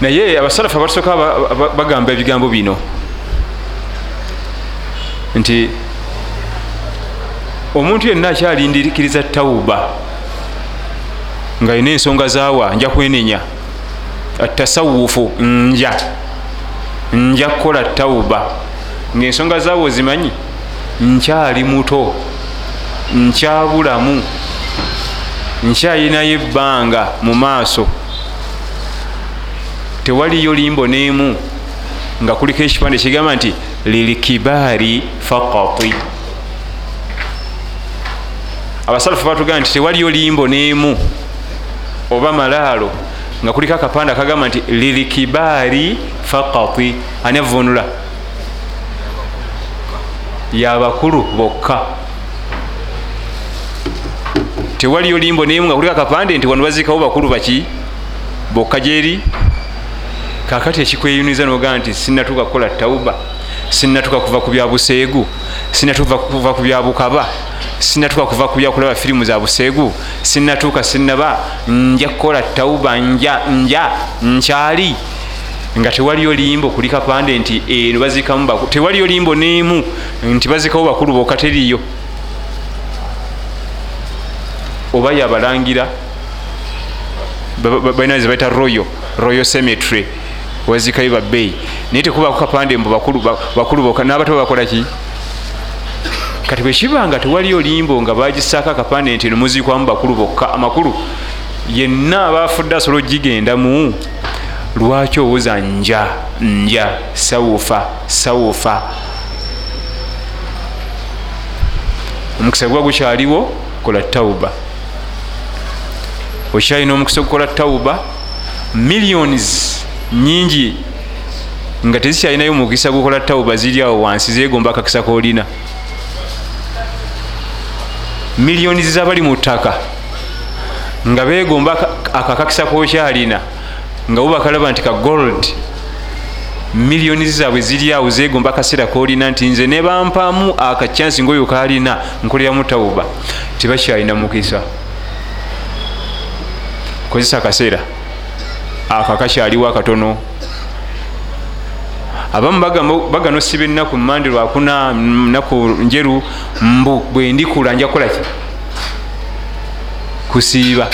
naye abasalafu abasooka bagamba ebigambo bino. Nti omuntu yenna akyalindikiriza tawuba nga yina ensonga zaawa nja kwenenya. Atasawufu nja. Nja kukola tawuba. Ngaensonga zaawa ozimanyi? Nkyali muto. Nkyabulamu. Nkyayinayo ebbanga mu maaso tewaliyo limbo neemu nga kuliko ekipande kigamba nti lilkibaari fakati abasalafu batugamba nti tewaliyo limbo neemu oba malaalo. Nga kuliko akapande akagamba nti lilkibaari fakati ani avunula yabakulu bokka. Tewaliyo limbo neemu nga kuliko akapande nti wano bazikawo bakulu baki? Bokka gyeri kakati ekikweyuniza nogamba nti sinatuka kukola tauba sinatuka kuva ku byabuseegu sinatuka kuva ku byabukaba sinatuka kuva ku byakulaba firimu za buseegu sinatuuka sinaba nja kukola tauba nja nja nkyali. Nga tewaliyo limbo kuli kapande nti eno bazikamu tewaliyo limbo neemu nti bazikawo bakulu bokka teriyo. Oba yabalangira balina ze baita royo royo cemetery wazikayo babbeeyi naye tekubaku kapande mbu bakulu boka nabato bakolaki kati bwekibanga tewaliyo limbo nga bagisaako akapande nti nomuzikwamu bakulu bokka amakulu yenna abafudde asobola ogigendamu lwaki owuza nja nja sawufa sawufa? Omukisa guba gukyaliwo kola tauba okyalina omukisa okukola tauba millions nyingi nga tezikyalinayo mukisa gukola tauba ziri awo wansi zegomba akakisa koolina millions zabali mu ttaka nga begomba akakakisa kokyalina nga bo bakalaba nti ka gold. Millions zaabwe ziri awo zegomba akaseera koolina nti nze nebampamu akacyansi ngaoyo kalina nkoleramu tauba tebakyalina mukisa. Kozesa akaseera ako akakyaliwo akatono. Abamu bagana osiba ennaku mumande lwakuna naku njeru mbu bwendikula nja kukolaki kusiiba.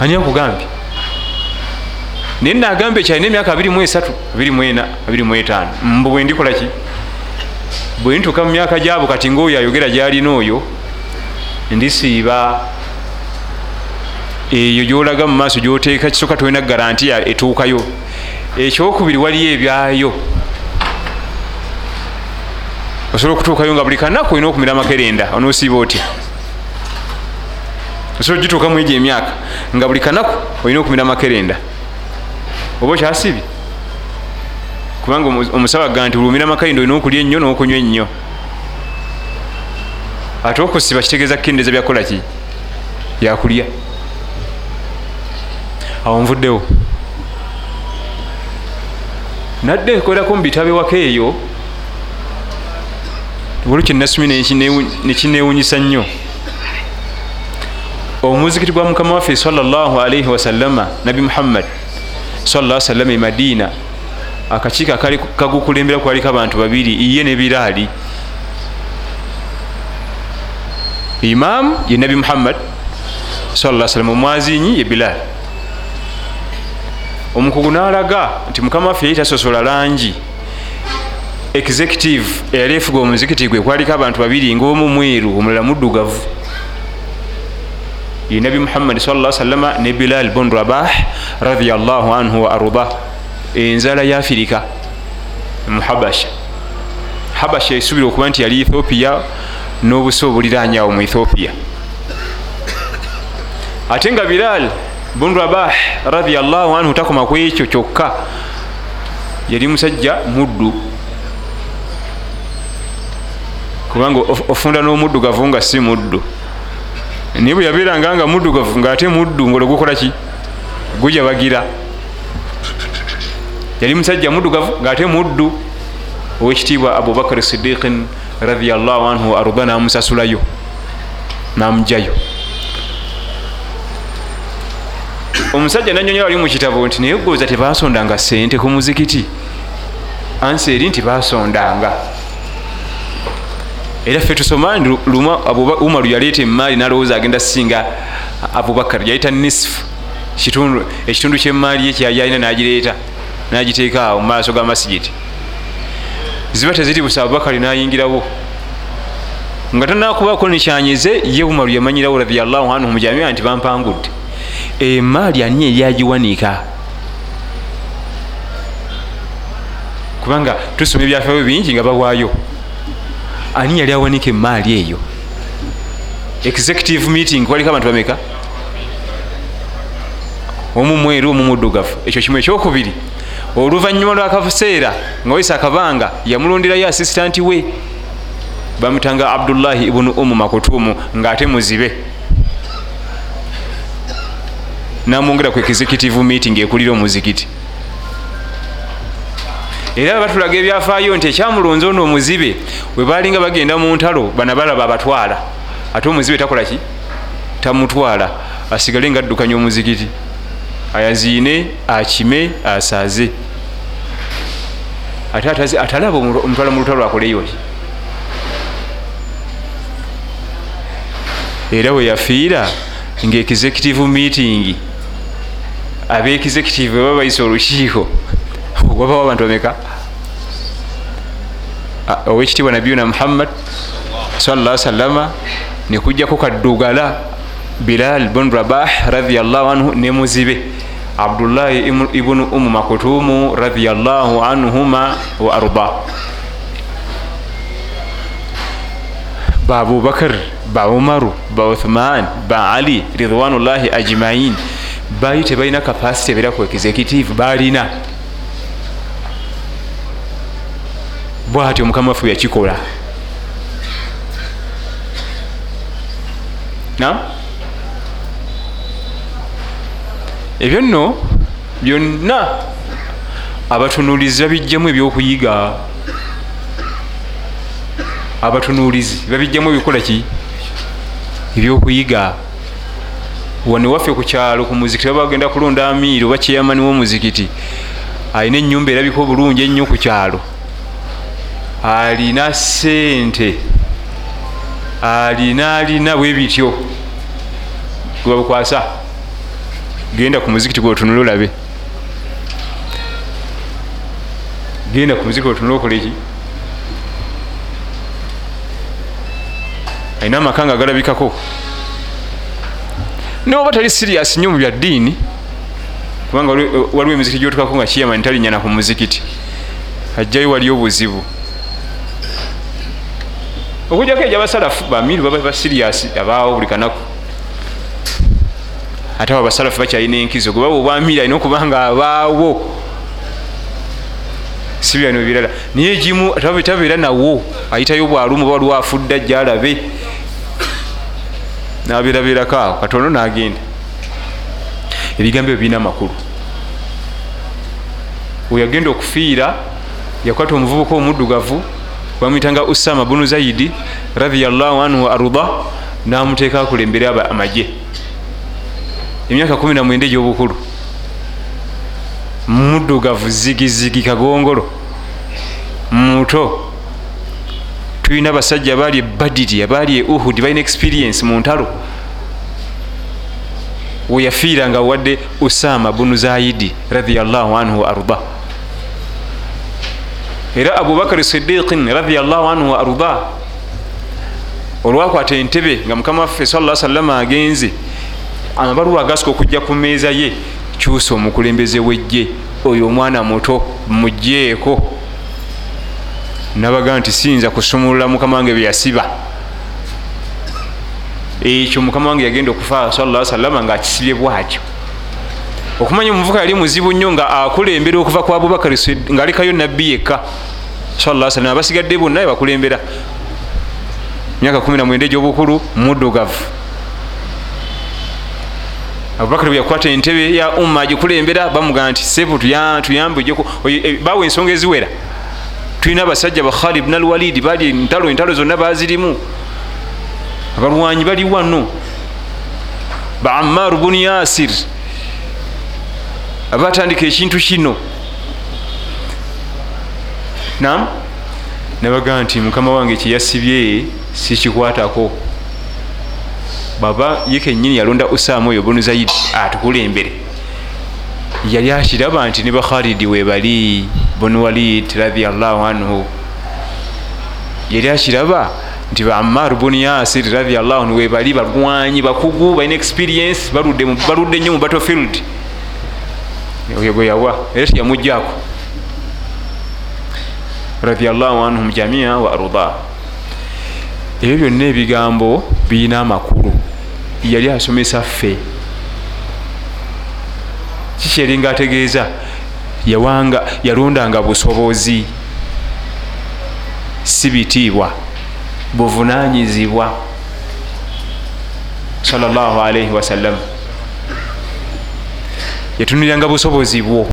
Ani akugambye? Naye nagambye kyalina emyaka 23 24 25 mbu bwendikolaki bwenituuka mu myaka gyabo kati ngaoyo ayogera gyalina oyo ndisiiba eyo gyolaga mu maaso gyoteeka kisoka tolina garantiya etuukayo. Ekyokubiri waliyo ebyayo. Osobola okutuukayo nga buli kanaku olina okumira amakerenda onoosiiba otya? Osobola ogituuka mu egyo emyaka nga buli kanaku olina okumira amakerenda. Oba okyasibye kubanga omusawo aga nti olumira amakerenda olina okulya ennyo n'okunywa ennyo. Ate okusiba kitegeeza kukendeeza byakolaki byakulya awo nvuddewo. Nadde nkoleraku mu bitabo ewaka eyo waliwo kyenasomye nekinewunyisa nnyo. Omuzikiti gwa mukama waffe salllah alaihi wasallama nabi muhammad salla sallama e madiina akakiiko akali kagukulembera kwaliko abantu babiri iye ne biraali imamu ye nabi muhammad salla salama omwazinyi ye bilaali omukugu n'alaga nti mukama waffe yali tasosola langi. Executive eyali efuga omuzikiti gwe kwaliko abantu babiri ngaomu mweru omulala muddugavu. Ye nabi muhammadi sa salama ne bilal bun rabah radiallahu anhu wa arda. Enzala ya afirika mu habasha esubira okuba nti yali ethiopia n'obusi obuliranyawo mu ethiopia. Ate nga bilal bun rabah radiallahu anhu takoma ku ekyo kyokka. Yali musajja muddu. Kubanga ofunda n'omuddugavu nga si muddu. Naye bwe yabeeranga nga muddugavu ngaate muddu ngolo gukolaki gujabagira. Yali musajja muddugavu ngaate muddu. Owekitiibwa abubakar sidiqin radiallahu anhu arda namusasulayo namugjayo omusajja nanyonyola wali mukitabo nti naye goza tebasondanga sente ku muzikiti? Ansi eri nti basondanga era ffe tusoma luma umaru yaleeta emaali nalowooza agenda singa abubakar yaleeta nisfu ekitundu kyemaali ye kyayalina nagireeta nagiteeka awo mumaaso ga masigiti ziba teziri busa abubakari nayingirawo. Nga tanakubako nikyanyize ye umaru yamanyirawo radiallahu anhu mujamia nti bampangudde emaali ani eryagiwanika kubanga tusoma ebyafaayo bingi nga bawaayo ani yali awanika emaali eyo? Executive meeting waliko abantu bameka? Omu mweru omu muddugavu. Ekyo kimu ekyokubiri. Oluvanyuma lwakaseera nga waisa akabanga yamulonderayo assisitanti we bamutanga abdullahi ibunu umu makutumu ngaate muzibe namwongera ku executive meeting ekulira omuzikiti. Era batulaga ebyafaayo nti ekyamulonzi ono omuzibe bwe balinga bagenda mu ntalo bana balaba abatwala. Ate omuzibe takolaki tamutwala asigale nga addukanya omuzikiti. Ayaziine akime asaaze. Ate atalaba omutwala mu lutalo akoleyoki era bwe yafiira nga executive meeting abe executive baba bayisa olukiiko. Wabawo abantu bameka? Owekitiibwa nabiyuna muhammad salla salama nekujjaku kaddugala bilal bun rabah radiallahu anhu ne muzibe. Abdullahi ibunu umu makutumu radiallahu anhuma wa arda. Ba abubakar ba umaru ba uthman ba ali ridwanullahi ajmain bayi tebalina kapasity ebeera ku executive balina bwatyo mukama waffe yakikola. Na? Ebyo nno byonna abatunuulizi babijjamu ebyokuyiga. Abatunuulizi babijjamu ebikola ki? Ebyokuyiga wane waffe ku kyalo ku muzikiti baba bagenda kulonda amiiri oba kyeyamani w'omuzikiti alina enyumba erabika obulungi ennyo ku kyalo. Alina sente alina alina bwe bityo. Gwebabukwasa genda ku muzikiti gwotunula olabe. Genda ku muzikiti gwotunula okoleki alina amaka nga galabikako noba tali sirias nnyo mu bya ddiini kubanga waliwo emizikiti gyotukako nga kiyamani talinyana ku muzikiti ajjayo wali obuzibu. Okujjako egyabasalafu bamiru baba basirias abaawo buli kanaku. Ate abo abasalafu bakyalina enkizo gwe baba obwamiiri alina okuba nga abaawo. Sibirano birala naye egimu tabeera nawo ayitayo bwalumu oba waliwo afudde ajja alabe nabiraberako awo. Katono nagenda. Ebigambo ebyo birina amakulu weyagenda okufiira yakwata omuvubuka omuddugavu bamwitanga usama bunu zaidi radiallahu anhu arda namuteeka akulembere amagye. Emyaka 19 egyobukulu. Muddugavu zigizigi kagongolo. Muto tulina abasajja abaali ebadiri abaali e uhud balina experience mu ntalo. Weyafiira nga wadde usama bunu zaidi radiallahu anhu arda. Era abubakari sidiqin radiallahu anhu arda olwakwata entebe nga mukama waffe sala salama agenze amabaluwa agasika okujja ku meeza ye kyusa omukulembeze wejje oyo omwana muto mugjeeko nabaga nti siyinza kusumulula mukama wange byeyasiba ekyo mukama wange yagenda okufa sala salama nga akisibye bwatyo. Okumanya omuvuka yali muzibu nnyo nga akulembera okuva ku abubakari nga alekayo nabbi yekka. Salam abasigadde bonna bakulembera. Myaka 19 egyobukulu muddugavu. Abubakari bweyakwata entebe ya umma agikulembera bamugaa nti sevu tuyambe bawa ensonga eziwera tulina abasajja ba khalid bn alwalidi bali entalo entalo zonna bazirimu abalwanyi bali wano. Ba amaru bunu yasir. Aba atandika ekintu kino. Nam nabaga nti mukama wange kyeyasibye sikikwatako. Baba ye kenyini yalonda usama oyo bunu zaidi atukulembere yali akiraba nti ne bakhalidi webali bunu walid radiallahu anhu. Yali akiraba nti baamar bunu yasir radiallahu anhu webali balwanyi bakugu balina experience baludde nnyo mu battlefield. Oyo gwe yawa era tiyamujjaako radiallahu anhum jamia wa arda. Ebyo byonna ebigambo birina amakulu. Yali asomesa ffe kikyeringa ategeeza yawanga yalondanga busobozi. Si bitiibwa buvunanyizibwa sallallahu alaihi wasallam yatunuliranga busobozi bwo